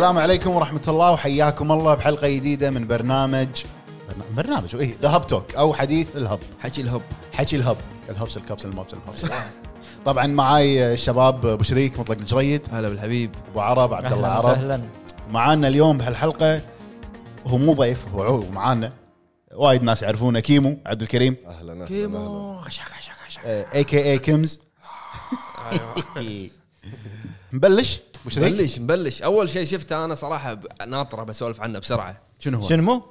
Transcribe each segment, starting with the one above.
السلام عليكم ورحمة الله وحياكم الله بحلقة جديدة من برنامج برنا- برنامج؟ إيه The Hub Talk أو حديث ال Hub. حكي ال Hub. حكي ال Hub. الهبس الكبس الموبس الهبس طبعا معاي الشباب أبو شريك مطلق الجريد هلا بالحبيب. أبو عرب عبد الله أهلا عرب. وسهلا. معانا اليوم بهالحلقة هو مو ضيف هو هو معانا. وايد ناس يعرفونه كيمو عبد الكريم. أهلا أهلاً. كيمو. a.k.a كيمز نبلش. شريك نبلش نبلش. أول شيء شفته أنا صراحة ب- ناطره بسولف عنه بسرعة. شنو هو؟ شنو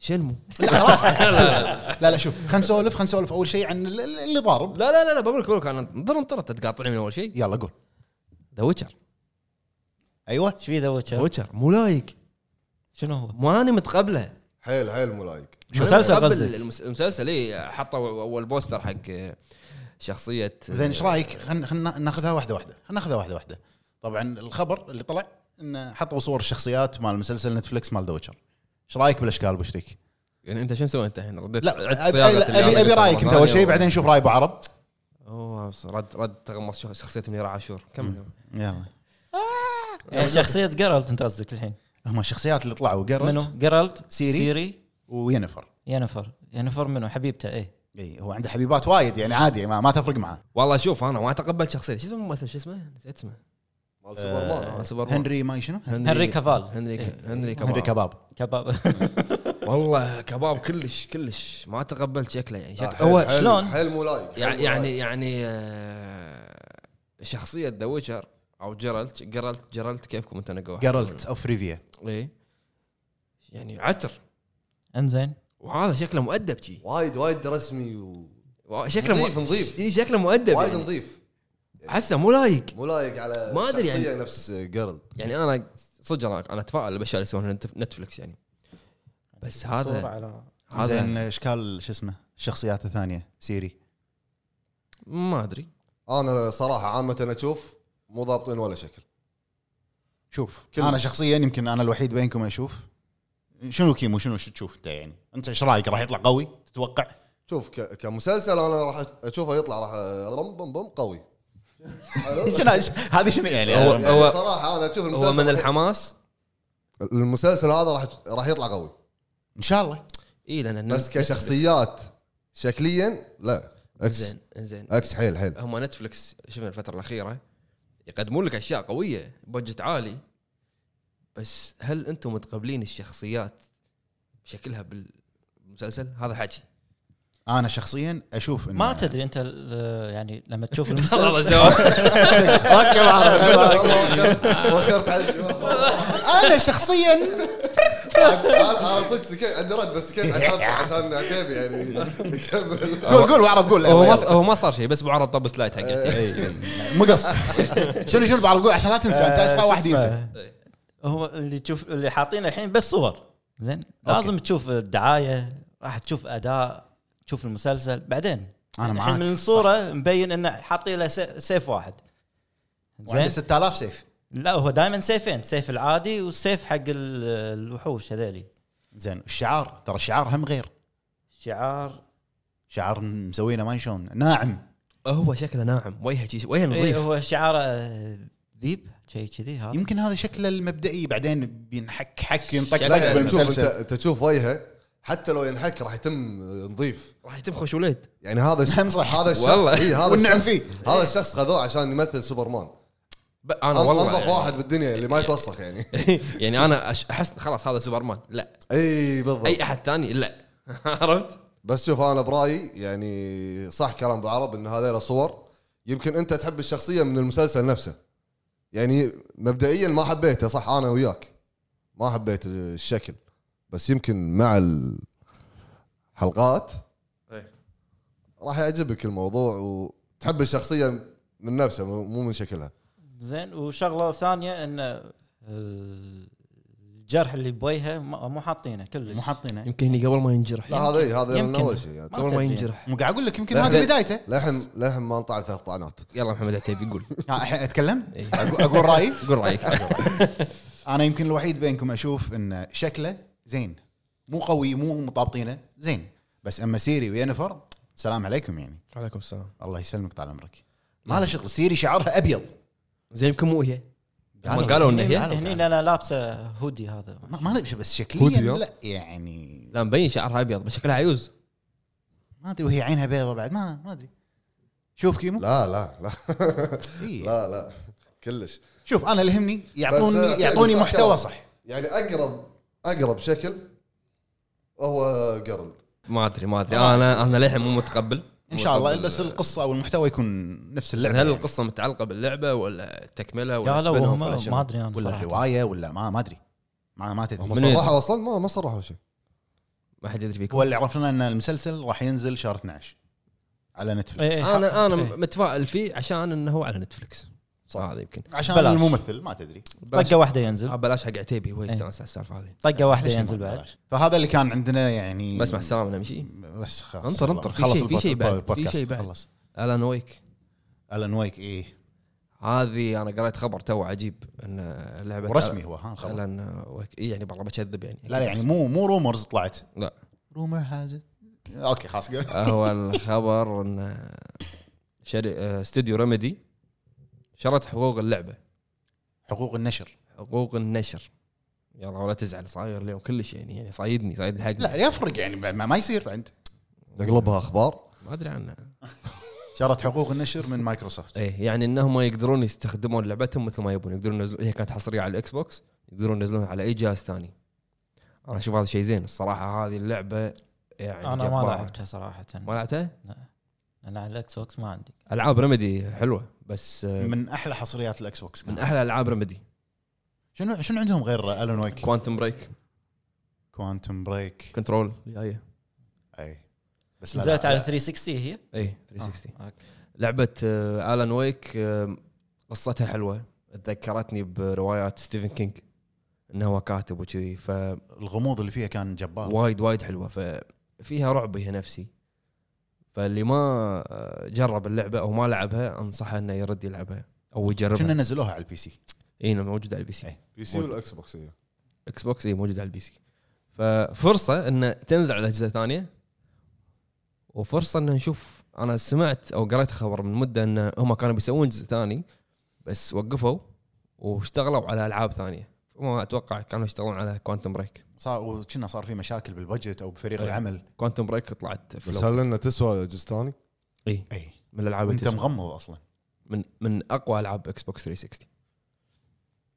شنمو. لا خلاص. لا لا شوف خلينا نسولف خلينا نسولف أول شيء عن ال- ال- اللي ضارب. لا لا لا لا بقول لك بقول لك أنا انطر أنت تقاطعني من أول شيء. يلا قول. The Witcher أيوه. إيش في The Witcher؟ Witcher مو لايق. شنو هو؟ مو أنا متقبله. حيل حيل مو لايق. مسلسل متقبل قصدك؟ المس- المسلسل اي حطوا أول poster حق آه، شخصية زين إيش رأيك؟ خلينا خلينا ناخذها واحدة واحدة. خلينا ناخذها واحدة واحدة. طبعا الخبر اللي طلع انه حطوا صور الشخصيات مال مسلسل نتفلكس مال The Witcher إيش رأيك بالأشكال أبو شريك؟ يعني أنت شنو سويت انت الحين؟ رديت لا ابي ابي, أبي رأيك أنت أول شيء بعدين نشوف رأي أبو عرب. أوه رد رد تقمص شخ- شخصية منير عاشور. كمل يلا. يعني شخصية جيرالت أنت قصدك الحين؟ هم الشخصيات اللي طلعوا. منو؟ جيرالت جيرالت سيري. سيري. وينفر ينفر ينفر منو؟ حبيبته إيه. اي هو عنده حبيبات وايد يعني عادي ما, ما تفرق معاه. والله شوف أنا ما تقبلت شخصيته شو اسمه الممثل؟ شو اسمه؟ نسيت اسمه. سوبرمان. آه، آه. سوبرمان. هنري ما شنو؟ هنري كافال. هنري هنري كباب. هنري كباب. كباب. والله كباب كلش كلش. ما تقبلت شكله يعني. شكله حيل- هو شلون؟ حيل مو لايق. يعني يعني آه، شخصية ذا ويتشر أو جيرالت جيرالت جيرالت كيفكم انت نقوها جيرالت اوف ريفيا إيه. يعني عتر انزين وهذا شكله مؤدب شي. وايد وايد رسمي و... شكله نظيف نظيف. اي شكله مؤدب وايد يعني. نظيف. احسه مو لايق. مو لايق على ما شخصية يعني. نفس جيرل يعني أنا صدق أنا أنا أتفائل بالأشياء اللي يسوونها نت- نتفلكس يعني. بس هذا على هذا زين إشكال شو اسمه؟ الشخصيات الثانية سيري. ما أدري. أنا صراحة عامة أشوف مو ضابطين ولا شكل. شوف كل- أنا شخصيا يمكن أنا الوحيد بينكم أشوف. شنو كيمو؟ شنو شو تشوف أنت يعني؟ أنت إيش رأيك؟ راح يطلع قوي؟ تتوقع؟ شوف ك... كمسلسل أنا راح أشوفه يطلع راح رم بم بم قوي؟ شنو هذه شنو يعني؟ هو- يعني هو- صراحة أنا أشوف المسلسل هو من الحماس؟ المسلسل هذا راح راح يطلع قوي. إن شاء الله. اي لأن بس كشخصيات شكليا لا. إكس زين زين. إكس حيل حيل. هم نتفلكس شفنا الفترة الأخيرة يقدمون لك أشياء قوية budget عالي. بس هل أنتم متقبلين الشخصيات بشكلها بالمسلسل؟ هذا حكي أنا شخصيا أشوف ما تدري أنت ال- يعني لما تشوف المسلسل وخرت على الجواب. أنا شخصيا أنا أنا صدق سكيت عندي رد بس سكيت عشان عتيبي يعني. يكمل. قول قول واعرف قول. هو ما هو ما صار شيء بس أبو عرب طب slide حقه. إيه، مقص. شنو شنو بعرف قول؟ عشان لا تنسى أنت اسرع واحد ينسى؟ هو اللي تشوف اللي حاطين الحين بس صور. زين لازم تشوف الدعاية راح تشوف أداء. تشوف المسلسل بعدين. أنا الحين معاك. من الصورة مبين إنه حاطين له سي- سيف واحد. وعنده زين؟ 6000 سيف. لا هو دائما سيفين. سيف العادي والسيف حق ال- الوحوش هذيلي. زين الشعار ترى الشعار هم غير. شعار. شعار مسوينه ما شلون. ناعم. هو شكله ناعم. وجهه شي- وجهه إيه نظيف. هو شعاره آه، ذيب شيء كذي هذا. يمكن هذا شكله المبدئي. بعدين بينحك حك ينطق يعني بالمسلسل. أنت تشوف وجهه. حتى لو ينحك راح يتم نظيف. راح يتم خوش وليد. يعني هذا الش- هم صح. هذا الشخص والله. إيه هذا والنعم الشخص فيه. هذا الشخص خذوه عشان يمثل سوبرمان. ب- أنا والله أنظف يعني- واحد بالدنيا اللي ما يتوسخ يعني. يعني أنا أش- أحس خلاص هذا سوبرمان. لا. إي بالضبط. أي أحد ثاني؟ لا. عرفت؟ بس شوف أنا برأيي يعني صح كلام أبو عرب إن هذيلا صور يمكن أنت تحب الشخصية من المسلسل نفسه. يعني مبدئيا ما حبيته صح أنا وياك. ما حبيت الشكل. بس يمكن مع الحلقات إيه. راح يعجبك الموضوع وتحب الشخصية من نفسها مو مو من شكلها. زين وشغلة ثانية إن آه، الجرح اللي بوجهه ما- مو حاطينه كلش. مو حاطينه. يمكن هني قبل ما ينجرح. لا هذا إيه، هذا من. أول شيء. يعني قبل ما. ينجرح. مو قاعد أقول لك يمكن هذه. بدايته. لحم لحم ما انطعن ثلاث طعنات. يلا محمد عتيبي قول أتكلم؟ إيه. أقول رأيي؟ قول رأيك. أنا يمكن الوحيد بينكم أشوف إن شكله زين. مو قوي مو مطابطينه زين. بس أما سيري وينفر سلام عليكم يعني. عليكم السلام. الله يسلمك طال عمرك. ما له شغل. سيري شعرها أبيض. زين يمكن مو هي؟ هم قالوا إنه هي؟ هني. أنا لابسة هودي هذا. ما ما ندري بس شكليا؟ لا يعني لا مبين شعرها أبيض بس شكلها عيوز. ما أدري وهي عينها بيضة بعد. ما ما أدري. شوف كيمو. لا لا لا. إيه. لا لا. كلش. شوف أنا اللي يهمني يعطوني آه، يعطوني صح محتوى. صح. يعني أقرب أقرب شكل هو جيرلد ما أدري ما أدري أنا أنا للحين مو متقبل إن شاء الله. بس القصة أو المحتوى يكون نفس اللعبة هل يعني. القصة متعلقة باللعبة ولا تكملة ولا قالوا؟ ما أدري أنا ولا. الرواية ولا ما ما أدري ما ما تدري صرحوا أصلا ما ما صرحوا شيء ما حد يدري فيكم هو اللي عرفنا إن المسلسل راح ينزل شهر 12 على نتفلكس إيه. أنا أنا إيه. متفائل فيه عشان إنه هو على نتفلكس صح. هذا يمكن. عشان بلاش. الممثل ما تدري. بلاش. طقة واحدة ينزل. آه، بلاش حق عتيبي هو إيه. يستانس على السالفة هذه. طقة واحدة ينزل بعد؟ فهذا اللي كان عندنا يعني بس مع السلامة نمشي. بس خلاص انطر-. انطر، في خلص شيء- في شيء بعد، في شيء بعد. خلص. Alan Wake. Alan Wake إيه. هذه أنا قريت خبر تو عجيب إن لعبة ورسمي هو ها الخبر Alan Wake. إيه يعني والله بكذب يعني. لا لا يعني مو مو rumors طلعت. لا. rumor has okay خلاص. هو الخبر إن شري... آه، استوديو Remedy شرت حقوق اللعبة. حقوق النشر. حقوق النشر. يلا ولا تزعل صاير اليوم كلش يعني يعني صايدني صايد الحق. لا يفرق يعني ما, ما يصير عند. نقلبها أخبار؟ ما أدري عنها. شرت حقوق النشر من مايكروسوفت. إيه يعني إنهم يقدرون يستخدمون لعبتهم مثل ما يبون. يقدرون ينزلون هي كانت حصرية على ال Xbox يقدرون ينزلونها على أي جهاز ثاني. أنا أشوف هذا شيء زين الصراحة هذه اللعبة يعني أنا ما جبارة. لعبتها صراحة. ما لعبتها؟ أنا على ال Xbox ما عندي. ألعاب Remedy حلوة بس من أحلى حصريات ال Xbox من أحلى ألعاب Remedy شنو شنو عندهم غير Alan Wake Quantum Break Quantum Break Control جاية أي. بس لا نزلت على لا. 360 هي؟ أي 360 آه،. لعبه Alan Wake قصتها حلوة. تذكرتني بروايات ستيفن كينج إنه هو كاتب وكذي فوايد الغموض اللي فيها كان جبار. وايد حلوة. ففيها رعب هي نفسي. فاللي ما آه، جرب اللعبة أو ما لعبها أنصحه إنه يرد يلعبها أو كنا يجربها نزلوها على ال PC. إي موجوده على ال PC. PC ولا Xbox هي Xbox إي موجود على ال PC. ففرصة إن تنزل على أجهزة ثانية وفرصة إن نشوف. أنا سمعت أو قريت خبر من مدة إن هم كانوا بيسوون جزء ثاني بس وقفوا واشتغلوا على ألعاب ثانية. ما أتوقع كانوا يشتغلون على Quantum Break صار وكنا صار في مشاكل بال budget أو بفريق إي. العمل. Quantum Break طلعت بس هل إنه تسوى جزء ثاني؟ اي اي من الألعاب تسوى. مغمض أصلا. من من أقوى ألعاب Xbox 360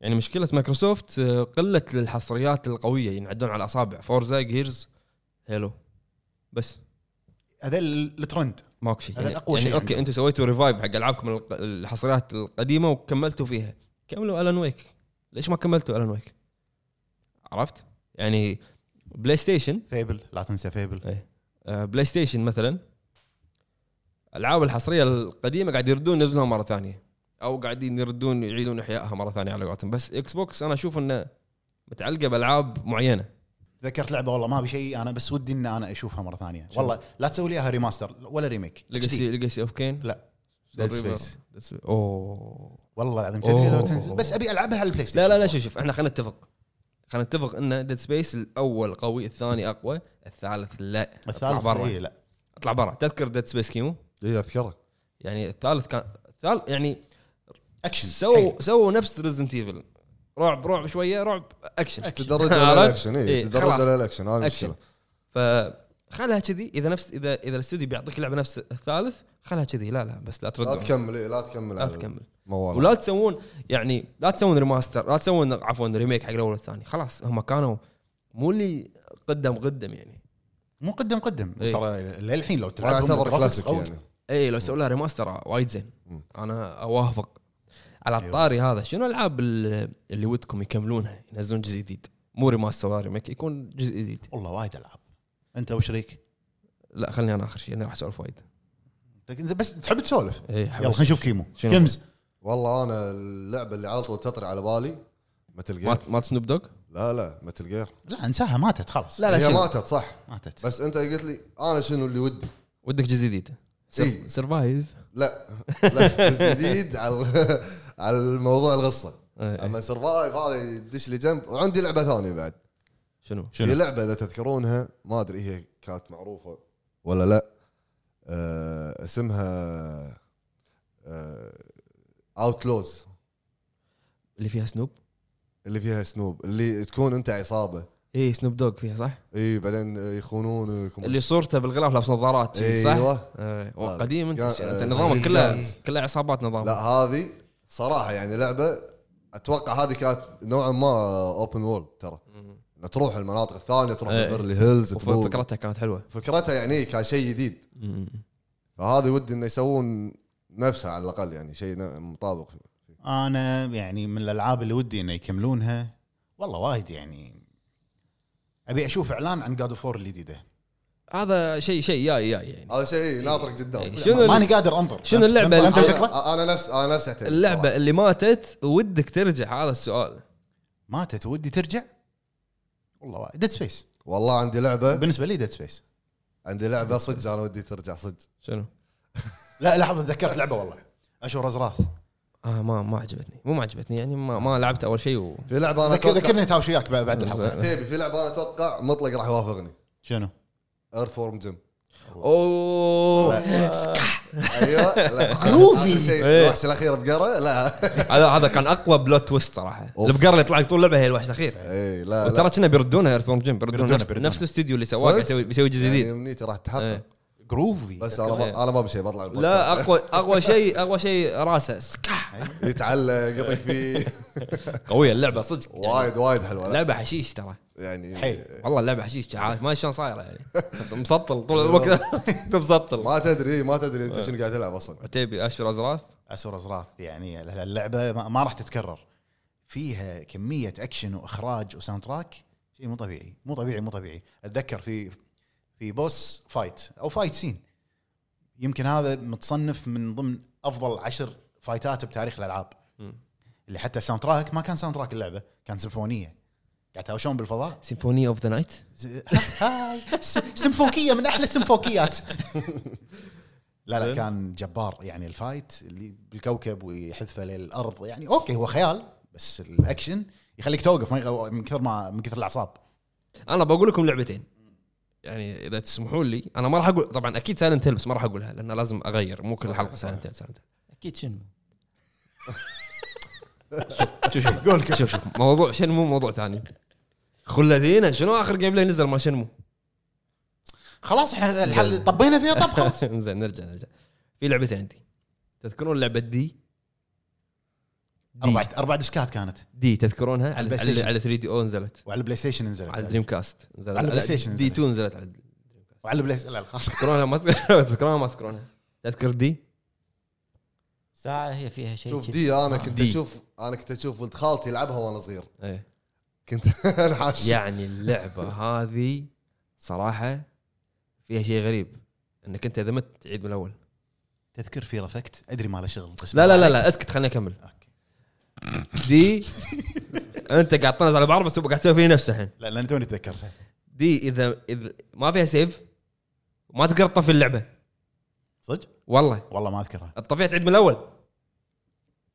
يعني مشكلة مايكروسوفت آه، قلة الحصريات القوية ينعدون على الاصابع Forza Gears Halo بس. هذا ال- الترند ماكو شيء. هذا يعني, الأقوى يعني شيء okay. أنتم سويتوا revive حق ألعابكم الحصريات القديمة وكملتوا فيها. كملوا Alan Wake ليش ما كملتوا Alan Wake عرفت؟ يعني PlayStation Fable لا تنسى Fable آه، PlayStation مثلا العاب الحصرية القديمة قاعد يردون ينزلونها مرة ثانية أو قاعدين يردون يعيدون إحيائها مرة ثانية على قولتهم. بس Xbox أنا أشوف إنه متعلقة بألعاب معينة. تذكرت لعبة والله ما أبي شيء أنا بس ودي ان أنا أشوفها مرة ثانية. والله لا تسوي لي إياها remaster ولا remake Legacy Legacy of Kain لا. Dead Space. اوه والله العظيم تدري لو أوه. تنزل. بس أبي ألعبها على ال PlayStation لا لا لا شوف شوف إحنا خلينا نتفق. خلينا نتفق إن Dead Space الأول قوي الثاني أقوى الثالث لا. الثالث برا. إيه لا. أطلع برا. تذكر Dead Space كيمو؟ اي اذكره يعني الثالث كان الثالث يعني اكشن سووا سووا نفس Resident Evil رعب رعب شوية رعب اكشن تدرج؟ على الأكشن اي إيه، تدرج. على الأكشن هذه المشكلة فخلها كذي. إذا نفس اذا إذا الاستوديو بيعطيك لعبة نفس الثالث خلها كذي. لا لا بس لا لا ترد تكمل إيه، لا تكمل لا تكمل. الموال ولا تسوون يعني لا تسوون remaster لا تسوون عفوا remake حق الأول والثاني. خلاص هم كانوا مو اللي قدم قدم يعني. مو قدم قدم. إيه. ترى للحين لو ما تلعبهم يعتبر كلاسيك. يعني. اي لو سووا لها remaster وايد زين. أنا أوافق. على أيوة. الطاري هذا شنو الألعاب اللي اللي ودكم يكملونها ينزلون جزء جديد؟ مو remaster ولا remake يكون جزء جديد. والله وايد ألعاب. أنت وشريك لا خليني أنا آخر شيء أنا راح اسولف وايد انت بس تحب تسولف؟ اي يلا خلينا نشوف كيمو؟ كمز. والله أنا اللعبة اللي على طول تطري على بالي Metal Gear مات مات سنوب دوغ لا لا Metal Gear لا انساها ماتت خلاص. لا لا هي شنو؟ ماتت صح. ماتت. بس أنت قلت لي أنا شنو اللي ودي؟ ودك جزء جديد. إي. Survive لا لا جزء جديد على على الموضوع القصة. أما Survive هذا يدش لي جنب. وعندي لعبة ثانية بعد. شنو هي شنو؟ لعبة إذا تذكرونها ما أدري هي كانت معروفة ولا لا آه اسمها Outlaws اللي فيها سنوب اللي فيها سنوب اللي تكون أنت عصابة اي سنوب دوغ فيها صح؟ إي بعدين يخونونك اللي صورته بالغلاف لابس نظارات شي، صح؟ أيوه إيه، هذا. قديم أنت أنت آه، نظامك كله. كله عصابات نظام لا هذه صراحة يعني لعبة أتوقع هذه كانت نوعا ما open world ترى إنه تروح المناطق الثانية تروح إيه. بيفرلي هيلز تروح فكرتها كانت حلوة. فكرتها يعني كان شيء جديد. فهذه ودي إنه يسوون نفسها على الأقل يعني شيء مطابق. أنا يعني من الألعاب اللي ودي إنه يكملونها والله وايد يعني. أبي أشوف إعلان عن God of War الجديدة. هذا شيء شيء جاي جاي يعني. هذا شيء ناطرك جدا. إيه. شنو ماني قادر انظر شنو فهمت اللي- الفكرة؟ أنا نفس أنا نفس اللعبة صراحة. اللي ماتت ودك ترجع هذا السؤال. ماتت ودي ترجع؟ والله وايد. Dead Space والله عندي لعبة. بالنسبة لي Dead Space عندي لعبة صدق أنا ودي ترجع صدق. شنو؟ لا لحظة تذكرت لعبة والله. Asura's Wrath آه ما ما عجبتني. مو ما عجبتني يعني ما, ما لعبت أول شيء و... في لعبة أنا أتوقع ذكرني تهاوش وياك بعد بعد الحلقة. عتيبي في لعبة أنا أتوقع مطلق راح يوافقني. شنو؟ ايرث وورم جيم أوه. أيوه. شيء إيه. الوحش الأخير بقرة؟ لا. هذا هذا كان أقوى بلوت تويست صراحة. البقرة اللي طلع طول اللعبه هي الوحش الأخير. اي لا وترى كنا بيردونها ايرث جيم بيردون بيردونها- نفس, الاستوديو اللي سواه؟ بيسوي بيسوي جزء يعني جديد امنيتي راح تحقق. جروفي بس أنا ما أنا ما بشي بطلع البودكاست. لا اقوى أقوى شيء أقوى شيء راسه. سكح. يتعلق يطق فيه. قوية اللعبة صدق. يعني وايد وايد حلوة. لعبة حشيش ترى. يعني حيل. والله اللعبه حشيش ما شلون صايرة يعني. مسطل طول الوقت. انت مسطل ما تدري ما تدري أنت شنو قاعد تلعب أصلا. تبي Asura's Wrath؟ Asura's Wrath يعني اللعبة ما ما راح تتكرر. فيها كمية أكشن وإخراج و soundtrack شيء مو طبيعي. مو طبيعي مو طبيعي. أتذكر في في boss fight أو fight scene يمكن هذا متصنف من ضمن أفضل عشر fight ات بتاريخ الألعاب. مم. اللي حتى ال soundtrack ما كان soundtrack اللعبة كان سيمفونية. قاعد تهاوشون بالفضاء. Symphony of the Night سيمفونية من أحلى السيمفونيات لا لا كان جبار. يعني ال fight اللي بالكوكب ويحذفه للارض يعني okay هو خيال بس الأكشن يخليك توقف من كثر ما من كثر الأعصاب. أنا بقول لكم لعبتين. يعني إذا تسمحون لي أنا ما راح أقول طبعا أكيد Silent Hill بس ما راح أقولها لأن لازم أغير مو كل حلقة Silent Hill Silent أكيد شنو؟ شوف شوف قول شوف شوف موضوع شنمو موضوع ثاني؟ خلذينا شنو آخر gameplay نزل؟ ما شنمو خلاص إحنا الحل طبينا فيها طب خلاص. زين نرجع نرجع. في لعبتين عندي. تذكرون لعبة D أربع أربع disc ات كانت. D تذكرونها؟ على على. على 3DO نزلت. وعلى ال PlayStation نزلت. على ال Dreamcast نزلت. على ال PlayStation D نزلت. 2 نزلت على وعلى ال PlayStation لا خلاص. تذكرونها؟ ما تذكرونها تذكرونها ما تذكرونها. تذكر D؟ ساعة هي فيها شيء شوف. D أنا كنت D. أشوف أنا كنت أشوف ولد خالتي يلعبها وأنا صغير. إيه. كنت انحاش يعني اللعبة هذه صراحة فيها شيء غريب. إنك أنت إذا مت تعيد من الأول. تذكر Fear Effect؟ أدري ما له شغل بس لا لا لا لا اسكت خليني أكمل. okay. D أنت قاعد تنزل على بعض بس قاعد تسوي فيه نفسه الحين. لا لأن توني تذكرتها D إذا إذا ما فيها save ما تقدر تطفي اللعبة. صدق؟ والله. والله ما أذكرها. الطفية تعيد من الأول.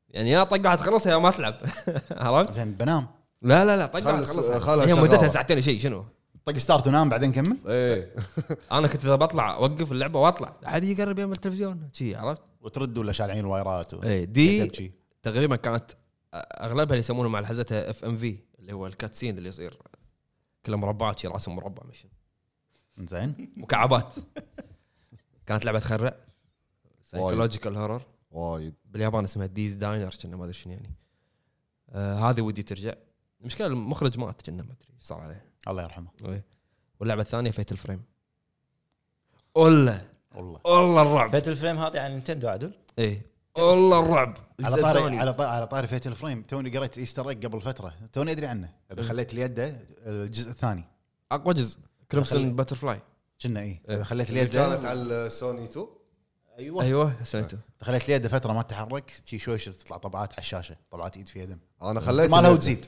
يعني يا طق واحد تخلصها يا ما تلعب. عرفت؟ زين بنام. لا لا لا طق واحد خلص- تخلصها هي. مدتها ساعتين شيء شنو؟ طق start ونام بعدين كمل. إيه. أنا كنت إذا بطلع أوقف اللعبة وأطلع. أحد يقرب يم التلفزيون. شي عرفت؟ وترد ولا شالعين ال wire ات و... إيه D. تقريبا كانت أغلبها اللي يسمونه مع لحظتها FMV اللي هو ال cut scene اللي يصير كله مربعات شي راسم مربع مش زين. مكعبات. كانت لعبة تخرع. psychological horror وايد. باليابان اسمها D's Diner كنا ما أدري شنو يعني. آه هذه ودي ترجع. المشكلة المخرج مات كنا ما أدري إيش صار عليه. الله يرحمه. إيه. واللعبة الثانية Fatal Frame والله والله والله الرعب. Fatal Frame هذه على Nintendo عدل؟ إيه. والله الرعب. على طاري. على طاري على طاري Fatal Frame توني قريت Easter egg قبل فترة. توني أدري عنه. اذا خليت اليد الجزء الثاني. أقوى جزء. Crimson Butterfly كنا اي إيه. اذا خليت اليد كانت على السوني 2 أيوه. أيوه سمعته إذا خليت اليد فترة ما تتحرك شي شوي شوي تطلع طبعات على الشاشة طبعات إيد فيها دم أنا خليت ما لها اليد.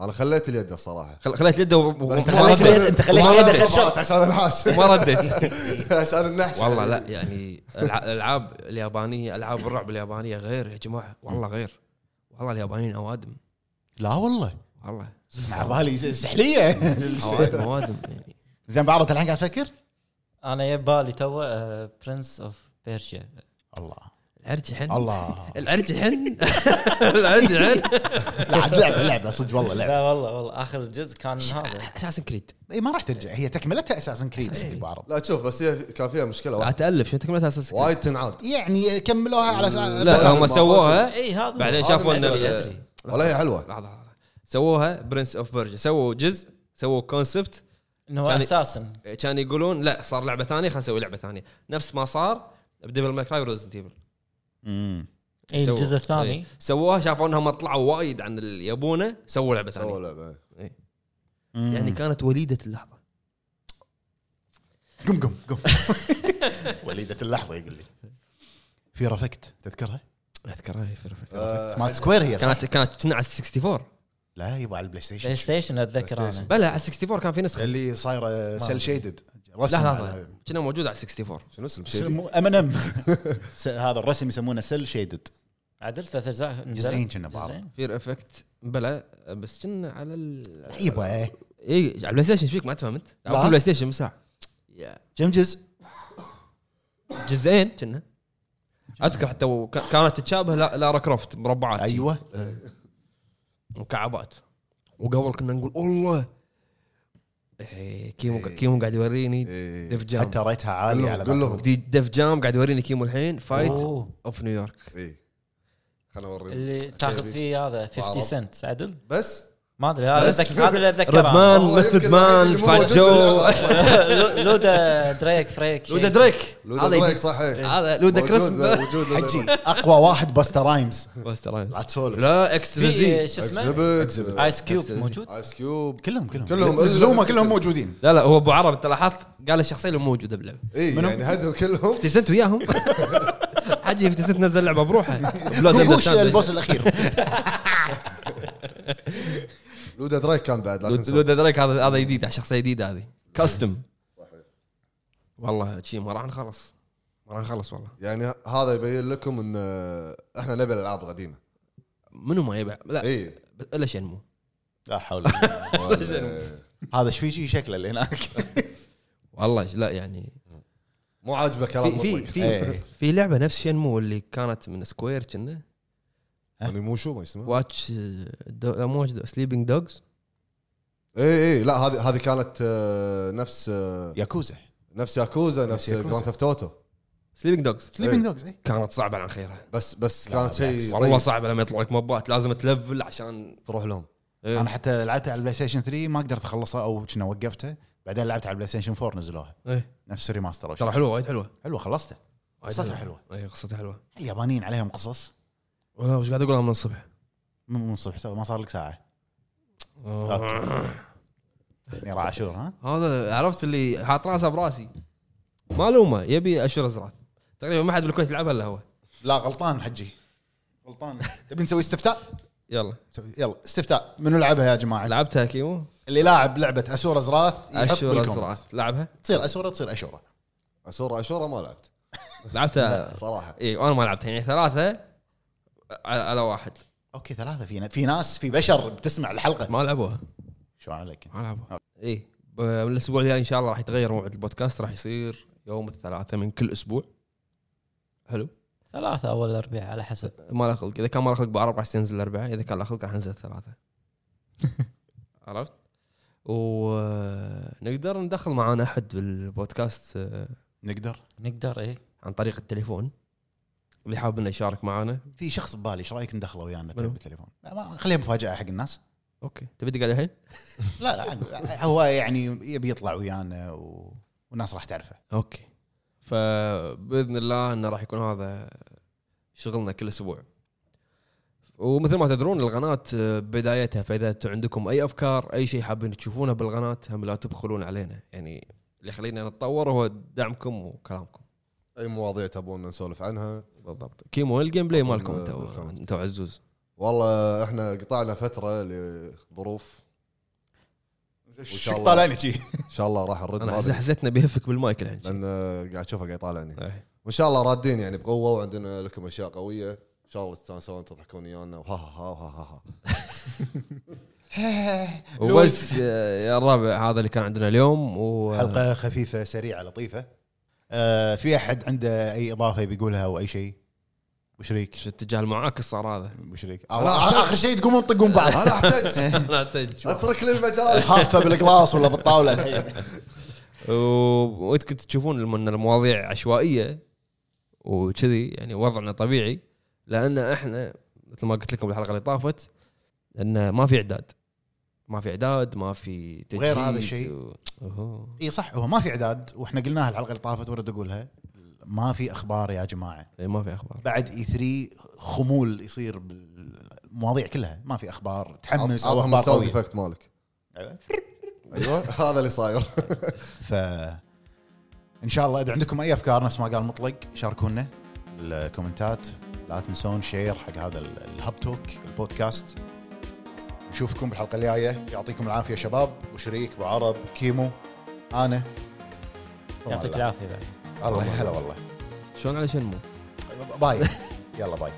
أنا خليت اليد الصراحه خل- خليت يده و... انت خليت اليد انت خليت اليد عشان الحاش وما رديت عشان النحش. والله لا يعني الع- الألعاب اليابانية ألعاب الرعب اليابانية غير يا جماعة. والله غير. والله اليابانيين أوادم. لا والله. والله. على بالي س- سحلية. أوادم أوادم يعني. زين بعرض الحين قاعد تفكر؟ أنا يبالي تو برنس اوف بيرشيا الله. العرج حن. الله. العرج حن. العرج حن. لا عاد لعبة لعبة صدق والله لعبة. لا والله والله. آخر جزء كان هذا. اساسن كريد اي ما راح ترجع. هي تكملتها أساسا كريد عرب لا تشوف بس هي كان فيها مشكلة واحدة. تالف شو تكملتها اساسن كريد وايد تنعاد. يعني كملوها على أساس لا هم ما سووها. اي هذا بعدين شافوا إن. ولا هي حلوة. لحظة سووها Prince of Persia سووا جزء سووا concept إنه كان- أساسا كان يقولون لا صار لعبة ثانية خلينا نسوي لعبة ثانية. نفس ما صار ب Devil May Cry و Resident Evil. مم. اي الجزء الثاني. سووها شافوا إنهم طلعوا وايد عن اللي يبونه سووا لعبة سووا ثانية لعبه مم. يعني كانت وليدة اللحظة. قم قم قم. وليدة اللحظة يقول لي. في رفكت تذكرها؟ أذكرها هي في رفق. آه، مالت سكوير هي صح؟ كانت كانت كنا على 64 لا يبغى على البلاي ستيشن بلاي ستيشن أتذكر أنا. بلا على 64 كان في نسخة. اللي صايرة سيل شيدد لا رسم لا. كنا موجود على 64 شنو اسم شيء ام ان ام هذا الرسم يسمونه سيل شيدد عدل ثلاث أجزاء. جزئين كنا بعض. فير افكت بلا بس كنا على ال يبا اي على ال PlayStation إيش فيك؟ ما تفهم أنت؟ لا. على ال PlayStation مساع كم جزء؟ جزئين كنا. أذكر حتى كانت تتشابه لا- Lara Croft مربعات. أيوه. مكعبات. وقبل كنا نقول والله إيه، كيمو كيمو قاعد يوريني إيه. Def Jam حتى ريتها عالية على قول لهم. دي Def Jam قاعد يوريني كيمو الحين Fight أوه. of New York اي خلنا اوريهم اللي تاخذ فيه هذا 50 بعرب. سنت عدل؟ بس؟ ما أدري هذا بس. أتذكر- هذا اللي أتذكره. ريد مان والله ميثود يمكن مان فات جو لودا دريك فريك. لودا دريك. لودا دريك صحيح. هذا لودا كريسم لودا حجي. أقوى واحد باستر رايمز. بس ترى لا تسولف. لا إكس في رزي شو اسمه؟ ايس كيوب. موجود؟ ايس كيوب كلهم كلهم. كلهم. نزلوهم كلهم موجودين. لا لا هو أبو عرب انت لاحظت؟ قال الشخصية اللي موجودة باللعبة. اي منهم؟ يعني هدوا كلهم. 50 سنت وياهم؟ حجي 50 سنت نزل لعبة بروحه. البوس الأخير. لودا دريك كان بعد لا لود- تنسى لود دريك هذا هذا جديد شخصية جديدة هذه. كاستم. والله شي ما راح نخلص. ما راح نخلص والله. يعني هذا يبين لكم إن إحنا نبي الألعاب القديمة. منو ما يبع لا اي بس إلا شنمو. لا حول هذا إيش في شي شكله اللي هناك. والله لا يعني. مو عاجبه كلام في في إيه. في لعبة نفس شنمو اللي كانت من Square Enix؟ يعني مو شو ما اسمه Watch Dogs... لا مو Sleeping Dogs اي اي لا هذه هذه كانت آه، نفس آه، ياكوزا. نفس ياكوزا نفس Yakuza. Grand Theft Auto Sleeping Dogs Sleeping Dogs اي كانت صعبة عن خيرها. بس بس كانت بالعكس. شيء والله طيب. صعبة لما يطلع لك mob ات لازم ت level عشان تروح لهم. إيه. أنا حتى لعبتها على ال PlayStation 3 ما قدرت أخلصها أو كنا وقفتها بعدين لعبتها على ال PlayStation 4 نزلوها. إيه. نفس remaster أو ترى. حلوة وايد حلوة. حلوة خلصتها. وايد قصتها حلوة. اي قصتها حلوة. اليابانيين عليهم قصص. ولا وش قاعد أقولها من الصبح. من من الصبح ما صار لك ساعة. أوكي. نيرا عاشور ها؟ هذا عرفت اللي حاط راسه براسي. معلومة يبي Asura's Wrath تقريبا ما حد بالكويت يلعبها الا هو. لا غلطان حجي. غلطان. تبي نسوي استفتاء؟ يلا. يلا استفتاء. منو لعبها يا جماعة؟ لعبتها كيمو؟ اللي لاعب لعبة Asura's Wrath يحط Asura بال comment. ازرات لعبها؟ تصير Asura تصير Asura. Asura Asura ما لعبت. لعبتها؟ صراحة. اي وأنا ما لعبتها. يعني ثلاثة على على واحد. أوكي ثلاثة. في في ناس في بشر بتسمع الحلقة. ما لعبوها. شو عليك؟ ما لعبوها. اي من الأسبوع الجاي إن شاء الله راح يتغير موعد البودكاست. راح يصير يوم الثلاثاء من كل أسبوع. حلو. ثلاثة أول الأربعاء على حسب. ما له خلق. إذا كان ما له خلق بعرب راح ينزل الأربعاء. إذا كان له خلق راح ينزل الثلاثاء. عرفت؟ ونقدر ندخل معانا أحد بالبودكاست آه، نقدر. نقدر إيه. عن طريق التليفون. اللي حاب إنه يشارك معانا؟ في شخص ببالي إيش رأيك ندخله ويانا؟ بالتليفون؟ خليها مفاجأة حق الناس. أوكي. تبي عليه الحين؟ لا لا هو يعني يبي يطلع ويانا و... والناس راح تعرفه. أوكي. فبإذن الله إنه راح يكون هذا شغلنا كل أسبوع. ومثل ما تدرون القناة بدايتها فإذا أنتم عندكم أي أفكار أي شيء حابين تشوفونه بالقناة هم لا تبخلون علينا. يعني اللي يخلينا نتطور هو دعمكم وكلامكم. أي مواضيع تبون نسولف عنها. بالضبط. كيمو ال gameplay مالكم بال- أنت وعزوز. والله إحنا قطعنا فترة لظروف. الله. طالعني شي؟ إن شاء الله راح نرد أنا. حزتنا بيهفك بالمايك الحين. لأن قاعد اشوفه قاعد يطالعني إيه. وإن شاء الله رادين يعني بقوة وعندنا لكم أشياء قوية. إن شاء الله تستانسون تضحكون ويانا. وها ها ها ها ها ها. وبس يا الرابع هذا اللي كان عندنا اليوم. و حلقة خفيفة سريعة لطيفة. آه في أحد عنده أي إضافة بيقولها أو أي شيء؟ وشريك شو اتجاه المعاكس صار هذا؟ وشريك آخر شيء تقومون تطقون بعض. أنا أحتاج. لا تج أترك لي المجال حافة بالقلاص ولا بالطاولة الحين. و- وإنت كنت تشوفون إن المواضيع عشوائية وكذي يعني وضعنا طبيعي لأن إحنا مثل ما قلت لكم بالحلقة اللي طافت إن ما في إعداد. ما في اعداد ما في تجهيز وغير هذا الشيء. و... إي صح هو ما في اعداد وإحنا قلناها الحلقة اللي طافت ورد أقولها. ما في أخبار يا جماعة. إيه، ما في أخبار. بعد إي 3 خمول يصير بالمواضيع كلها. ما في أخبار تحمس أو أخبار قوية. effect مالك. أيوه. هذا اللي صاير. ف إن شاء الله إذا عندكم أي أفكار نفس ما قال مطلق شاركونا بال comment ات لا تنسون share حق هذا ال- ال Hub Talk البودكاست. نشوفكم بالحلقة الجاية. يعطيكم العافية شباب. وشريك أبو عرب كيمو أنا. يعطيك العافية بعد. الله هلا والله. شلون على شنمو؟ باي. يلا باي.